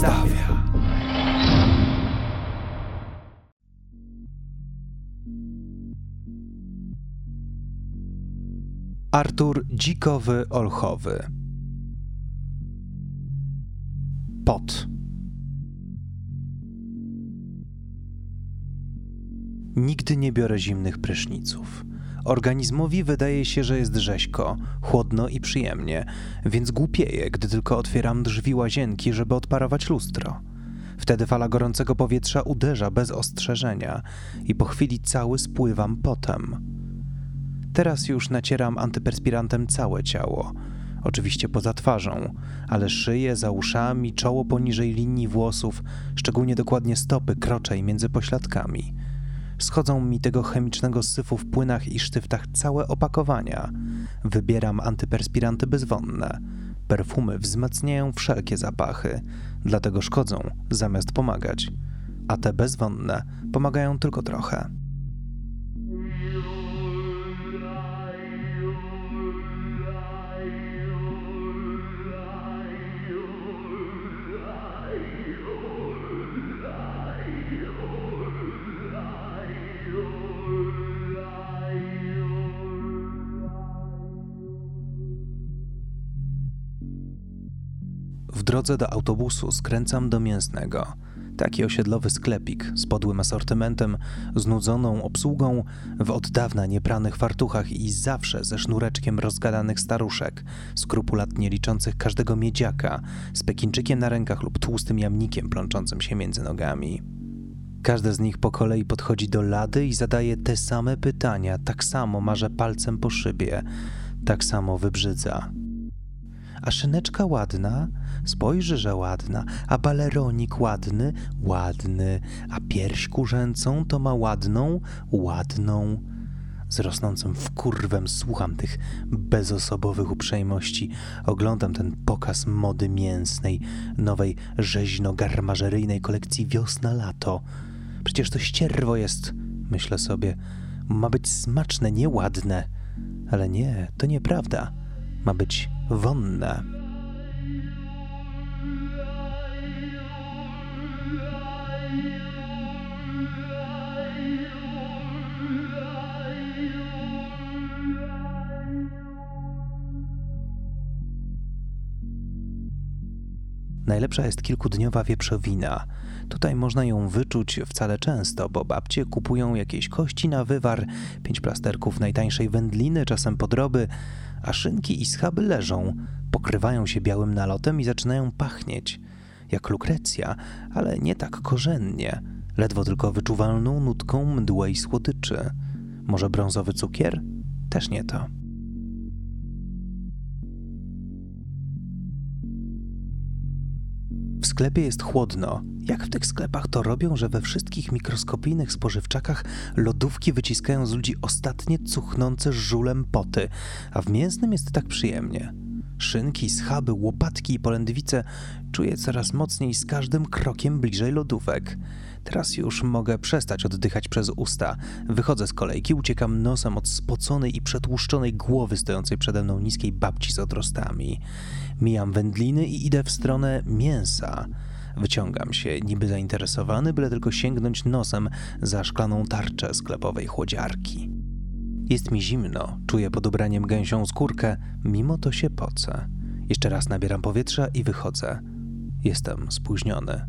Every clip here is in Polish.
przedstawia. Artur Dzikowy Olchowy Pot Nigdy nie biorę zimnych pryszniców. Organizmowi wydaje się, że jest rzeźko, chłodno i przyjemnie, więc głupieję, gdy tylko otwieram drzwi łazienki, żeby odparować lustro. Wtedy fala gorącego powietrza uderza bez ostrzeżenia i po chwili cały spływam potem. Teraz już nacieram antyperspirantem całe ciało, oczywiście poza twarzą, ale szyję, za uszami, czoło poniżej linii włosów, szczególnie dokładnie stopy, krocze i między pośladkami – Schodzą mi tego chemicznego syfu w płynach i sztyftach całe opakowania. Wybieram antyperspiranty bezwonne. Perfumy wzmacniają wszelkie zapachy, dlatego szkodzą zamiast pomagać. A te bezwonne pomagają tylko trochę. Drodze do autobusu skręcam do mięsnego. Taki osiedlowy sklepik z podłym asortymentem, znudzoną obsługą, w od dawna niepranych fartuchach i zawsze ze sznureczkiem rozgadanych staruszek, skrupulatnie liczących każdego miedziaka, z pekinczykiem na rękach lub tłustym jamnikiem plączącym się między nogami. Każde z nich po kolei podchodzi do lady i zadaje te same pytania, tak samo marze palcem po szybie, tak samo wybrzydza. A szyneczka ładna? Spojrzy, że ładna. A baleronik ładny? Ładny. A pierś kurzęcą to ma ładną? Ładną. Z rosnącym wkurwem słucham tych bezosobowych uprzejmości. Oglądam ten pokaz mody mięsnej, nowej rzeźno-garmażeryjnej kolekcji wiosna-lato. Przecież to ścierwo jest, myślę sobie. Ma być smaczne, nieładne. Ale nie, to nieprawda. Ma być wonne. Najlepsza jest kilkudniowa wieprzowina. Tutaj można ją wyczuć wcale często, bo babcie kupują jakieś kości na wywar, pięć plasterków najtańszej wędliny, czasem podroby, a szynki i schaby leżą, pokrywają się białym nalotem i zaczynają pachnieć. Jak lukrecja, ale nie tak korzennie, ledwo tylko wyczuwalną nutką mdłej słodyczy. Może brązowy cukier? Też nie to. W sklepie jest chłodno. Jak w tych sklepach to robią, że we wszystkich mikroskopijnych spożywczakach lodówki wyciskają z ludzi ostatnie cuchnące żulem poty, a w mięsnym jest tak przyjemnie. Szynki, schaby, łopatki i polędwice czuję coraz mocniej z każdym krokiem bliżej lodówek. Teraz już mogę przestać oddychać przez usta. Wychodzę z kolejki, uciekam nosem od spoconej i przetłuszczonej głowy stojącej przede mną niskiej babci z odrostami. Mijam wędliny i idę w stronę mięsa. Wyciągam się, niby zainteresowany, byle tylko sięgnąć nosem za szklaną tarczę sklepowej chłodziarki. Jest mi zimno, czuję pod ubraniem gęsią skórkę, mimo to się pocę. Jeszcze raz nabieram powietrza i wychodzę. Jestem spóźniony.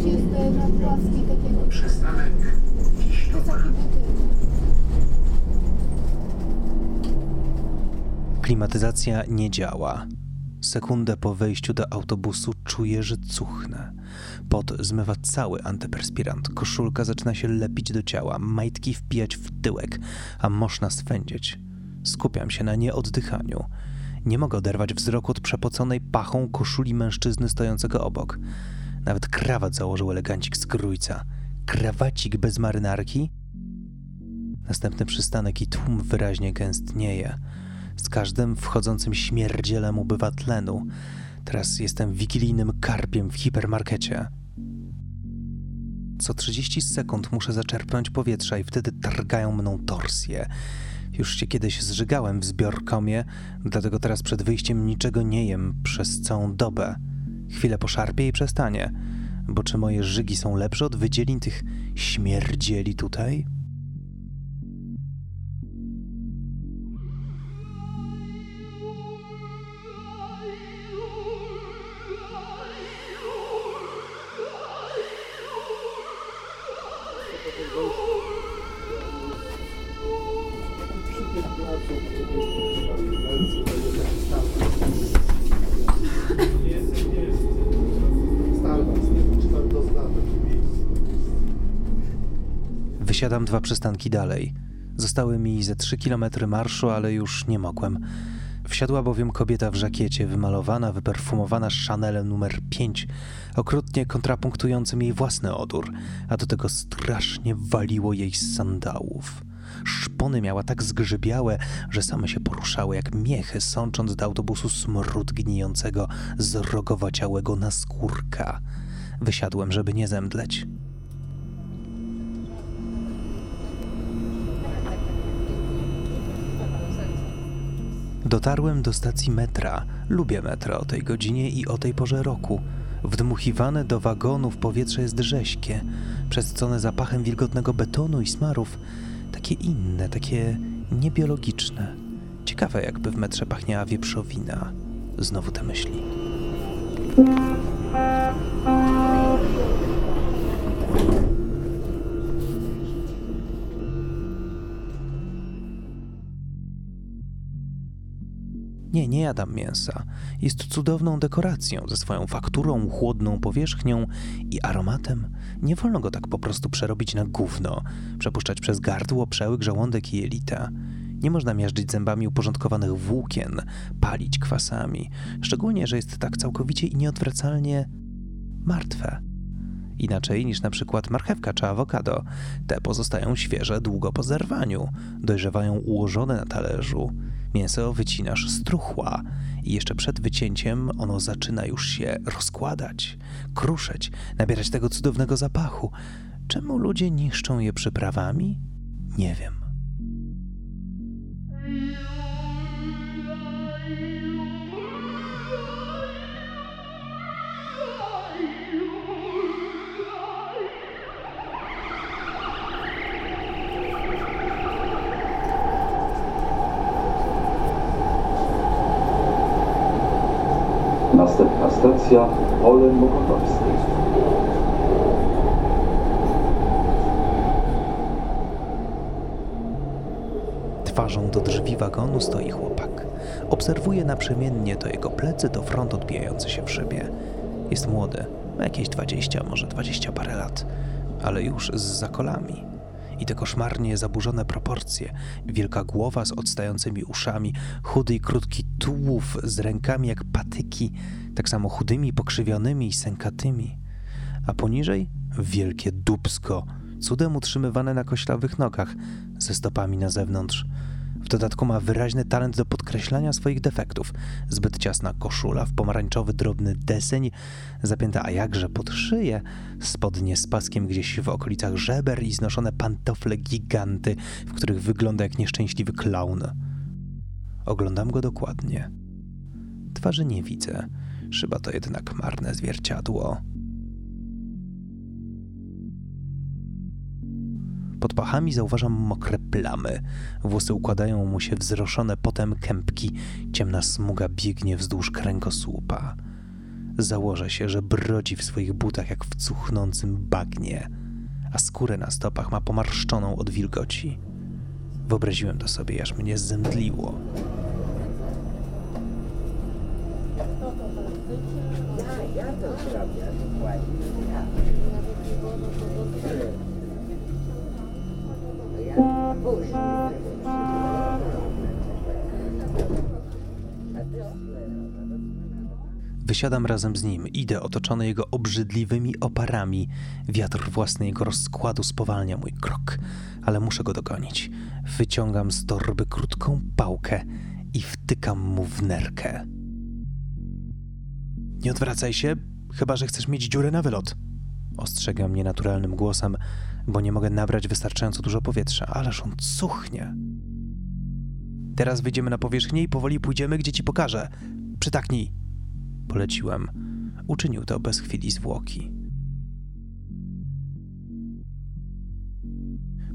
Już jest e, na takiego Przystanek. Klimatyzacja nie działa. Sekundę po wejściu do autobusu czuję, że cuchnę. Pot zmywa cały antyperspirant, koszulka zaczyna się lepić do ciała, majtki wpijać w tyłek, a można swędzić. Skupiam się na nieoddychaniu. Nie mogę oderwać wzroku od przepoconej pachą koszuli mężczyzny stojącego obok. Nawet krawat założył elegancik z grójca. Krawacik bez marynarki? Następny przystanek i tłum wyraźnie gęstnieje. Z każdym wchodzącym śmierdzielem ubywa tlenu. Teraz jestem wigilijnym karpiem w hipermarkecie. Co 30 sekund muszę zaczerpnąć powietrza i wtedy targają mną torsje. Już się kiedyś zżygałem w zbiorkomie, dlatego teraz przed wyjściem niczego nie jem przez całą dobę. Chwilę poszarpię i przestanie. Bo czy moje żygi są lepsze od wydzielin tych śmierdzieli tutaj? Wysiadam dwa przystanki dalej. Zostały mi ze trzy kilometry marszu, ale już nie mogłem. Wsiadła bowiem kobieta w żakiecie, wymalowana, wyperfumowana Chanelem numer 5, okrutnie kontrapunktującym jej własny odór, a do tego strasznie waliło jej z sandałów. Szpony miała tak zgrzybiałe, że same się poruszały jak miechy, sącząc do autobusu smród gnijącego, zrogowaciałego naskórka. Wysiadłem, żeby nie zemdleć. Dotarłem do stacji metra. Lubię metro o tej godzinie i o tej porze roku. Wdmuchiwane do wagonów powietrze jest rześkie, przesycone zapachem wilgotnego betonu i smarów. Takie inne, takie niebiologiczne. Ciekawe, jakby w metrze pachniała wieprzowina. Znowu te myśli. Nie, nie jadam mięsa. Jest cudowną dekoracją ze swoją fakturą, chłodną powierzchnią i aromatem. Nie wolno go tak po prostu przerobić na gówno, przepuszczać przez gardło, przełyk, żołądek i jelita. Nie można miażdżyć zębami uporządkowanych włókien, palić kwasami, szczególnie, że jest tak całkowicie i nieodwracalnie martwe. Inaczej niż na przykład marchewka czy awokado. Te pozostają świeże długo po zerwaniu, dojrzewają ułożone na talerzu. Mięso wycinasz z truchła i jeszcze przed wycięciem ono zaczyna już się rozkładać, kruszeć, nabierać tego cudownego zapachu. Czemu ludzie niszczą je przyprawami? Nie wiem. Następna stacja Pole Mokotowskie. Twarzą do drzwi wagonu stoi chłopak. Obserwuje naprzemiennie to jego plecy, to front odbijający się w szybie. Jest młody, ma jakieś 20, może 20 parę lat, ale już z zakolami. I te koszmarnie zaburzone proporcje. Wielka głowa z odstającymi uszami, chudy i krótki tułów z rękami jak patyki, tak samo chudymi, pokrzywionymi i sękatymi. A poniżej wielkie dubsko, cudem utrzymywane na koślawych nogach, ze stopami na zewnątrz. W dodatku ma wyraźny talent do podkreślania swoich defektów. Zbyt ciasna koszula w pomarańczowy drobny deseń, zapięta a jakże pod szyję, spodnie z paskiem gdzieś w okolicach żeber i znoszone pantofle giganty, w których wygląda jak nieszczęśliwy klaun. Oglądam go dokładnie. Twarzy nie widzę. Szyba to jednak marne zwierciadło. Pod pachami zauważam mokre plamy. Włosy układają mu się wzroszone potem kępki. Ciemna smuga biegnie wzdłuż kręgosłupa. Założę się, że brodzi w swoich butach jak w cuchnącym bagnie, a skórę na stopach ma pomarszczoną od wilgoci. Wyobraziłem to sobie, aż mnie zemdliło. Ja to zrobię dokładnie. Wysiadam razem z nim, idę otoczony jego obrzydliwymi oparami. Wiatr własny jego rozkładu spowalnia mój krok, ale muszę go dogonić. Wyciągam z torby krótką pałkę i wtykam mu w nerkę. Nie odwracaj się, chyba że chcesz mieć dziurę na wylot. Ostrzega mnie naturalnym głosem, bo nie mogę nabrać wystarczająco dużo powietrza, ależ on cuchnie. Teraz wyjdziemy na powierzchnię i powoli pójdziemy, gdzie ci pokażę. Przytaknij. Poleciłem. Uczynił to bez chwili zwłoki.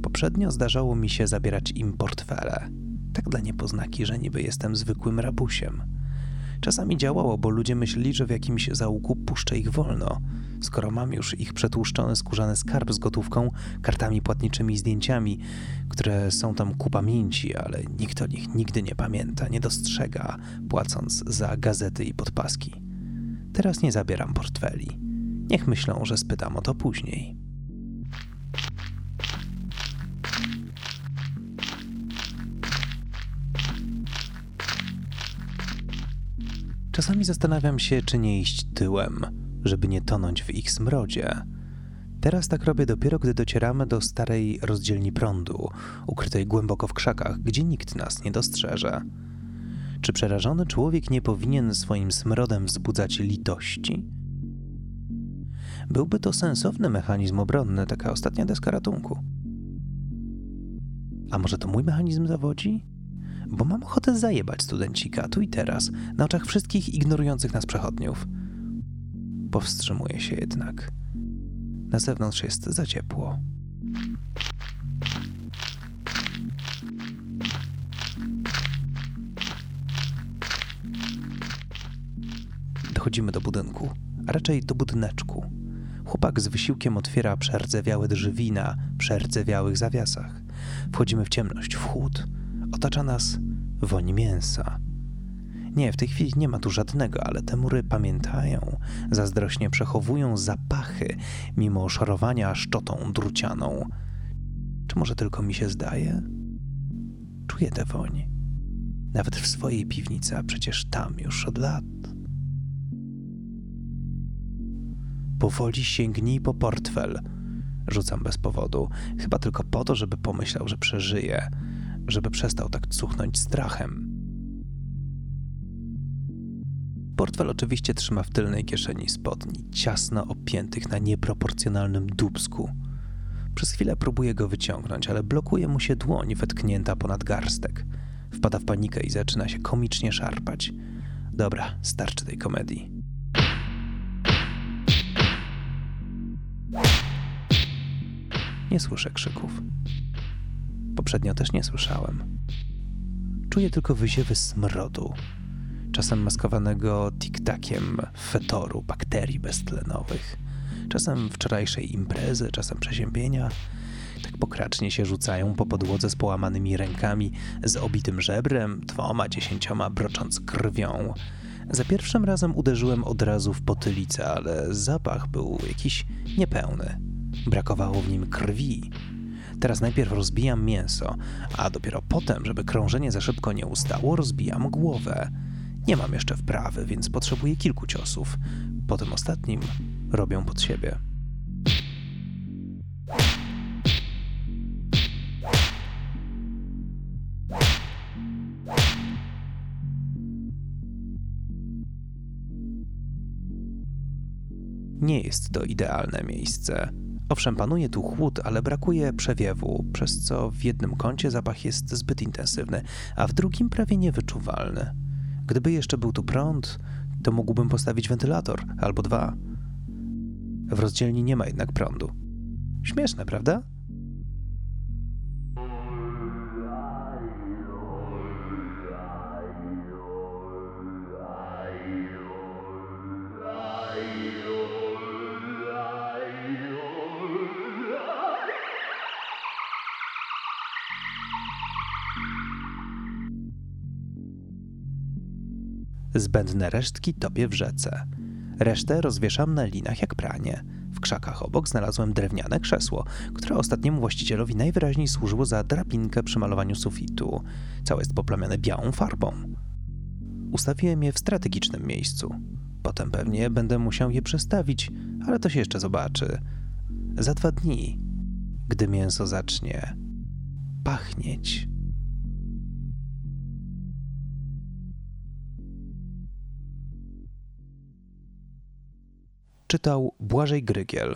Poprzednio zdarzało mi się zabierać im portfele. Tak dla niepoznaki, że niby jestem zwykłym rabusiem. Czasami działało, bo ludzie myśleli, że w jakimś zaułku puszczę ich wolno. Skoro mam już ich przetłuszczony skórzany skarb z gotówką, kartami płatniczymi i zdjęciami, które są tam ku pamięci, ale nikt o nich nigdy nie pamięta, nie dostrzega, płacąc za gazety i podpaski. Teraz nie zabieram portfeli. Niech myślą, że spytam o to później. Czasami zastanawiam się, czy nie iść tyłem, żeby nie tonąć w ich smrodzie. Teraz tak robię dopiero, gdy docieramy do starej rozdzielni prądu, ukrytej głęboko w krzakach, gdzie nikt nas nie dostrzeże. Czy przerażony człowiek nie powinien swoim smrodem wzbudzać litości? Byłby to sensowny mechanizm obronny, taka ostatnia deska ratunku. A może to mój mechanizm zawodzi? Bo mam ochotę zajebać studencika tu i teraz, na oczach wszystkich ignorujących nas przechodniów. Powstrzymuję się jednak. Na zewnątrz jest za ciepło. Dochodzimy do budynku, a raczej do budyneczku. Chłopak z wysiłkiem otwiera przerdzewiałe drzwi na przerdzewiałych zawiasach. Wchodzimy w ciemność, w chłód. Otacza nas woń mięsa. Nie, w tej chwili nie ma tu żadnego, ale te mury pamiętają, zazdrośnie przechowują zapachy, mimo szorowania szczotą drucianą. Czy może tylko mi się zdaje? Czuję tę woń. Nawet w swojej piwnicy, a przecież tam już od lat. Powoli sięgnij po portfel. Rzucam bez powodu, chyba tylko po to, żeby pomyślał, że przeżyje, żeby przestał tak cuchnąć strachem. Portfel oczywiście trzyma w tylnej kieszeni spodni, ciasno opiętych na nieproporcjonalnym dubsku. Przez chwilę próbuje go wyciągnąć, ale blokuje mu się dłoń wetknięta ponad garstek. Wpada w panikę i zaczyna się komicznie szarpać. Dobra, starczy tej komedii. Nie słyszę krzyków. Poprzednio też nie słyszałem. Czuję tylko wyziewy smrodu, czasem maskowanego tiktakiem fetoru bakterii beztlenowych, czasem wczorajszej imprezy, czasem przeziębienia. Tak pokracznie się rzucają po podłodze z połamanymi rękami, z obitym żebrem, dwoma, dziesięcioma brocząc krwią. Za pierwszym razem uderzyłem od razu w potylicę, ale zapach był jakiś niepełny. Brakowało w nim krwi. Teraz najpierw rozbijam mięso, a dopiero potem, żeby krążenie za szybko nie ustało, rozbijam głowę. Nie mam jeszcze wprawy, więc potrzebuję kilku ciosów. Po tym ostatnim robią pod siebie. Nie jest to idealne miejsce. Owszem, panuje tu chłód, ale brakuje przewiewu, przez co w jednym kącie zapach jest zbyt intensywny, a w drugim prawie niewyczuwalny. Gdyby jeszcze był tu prąd, to mógłbym postawić wentylator albo dwa. W rozdzielni nie ma jednak prądu. Śmieszne, prawda? Zbędne resztki topię w rzece. Resztę rozwieszam na linach jak pranie. W krzakach obok znalazłem drewniane krzesło, które ostatniemu właścicielowi najwyraźniej służyło za drabinkę przy malowaniu sufitu. Całe jest poplamione białą farbą. Ustawiłem je w strategicznym miejscu. Potem pewnie będę musiał je przestawić, ale to się jeszcze zobaczy. Za dwa dni, gdy mięso zacznie pachnieć. Czytał Błażej Grygiel.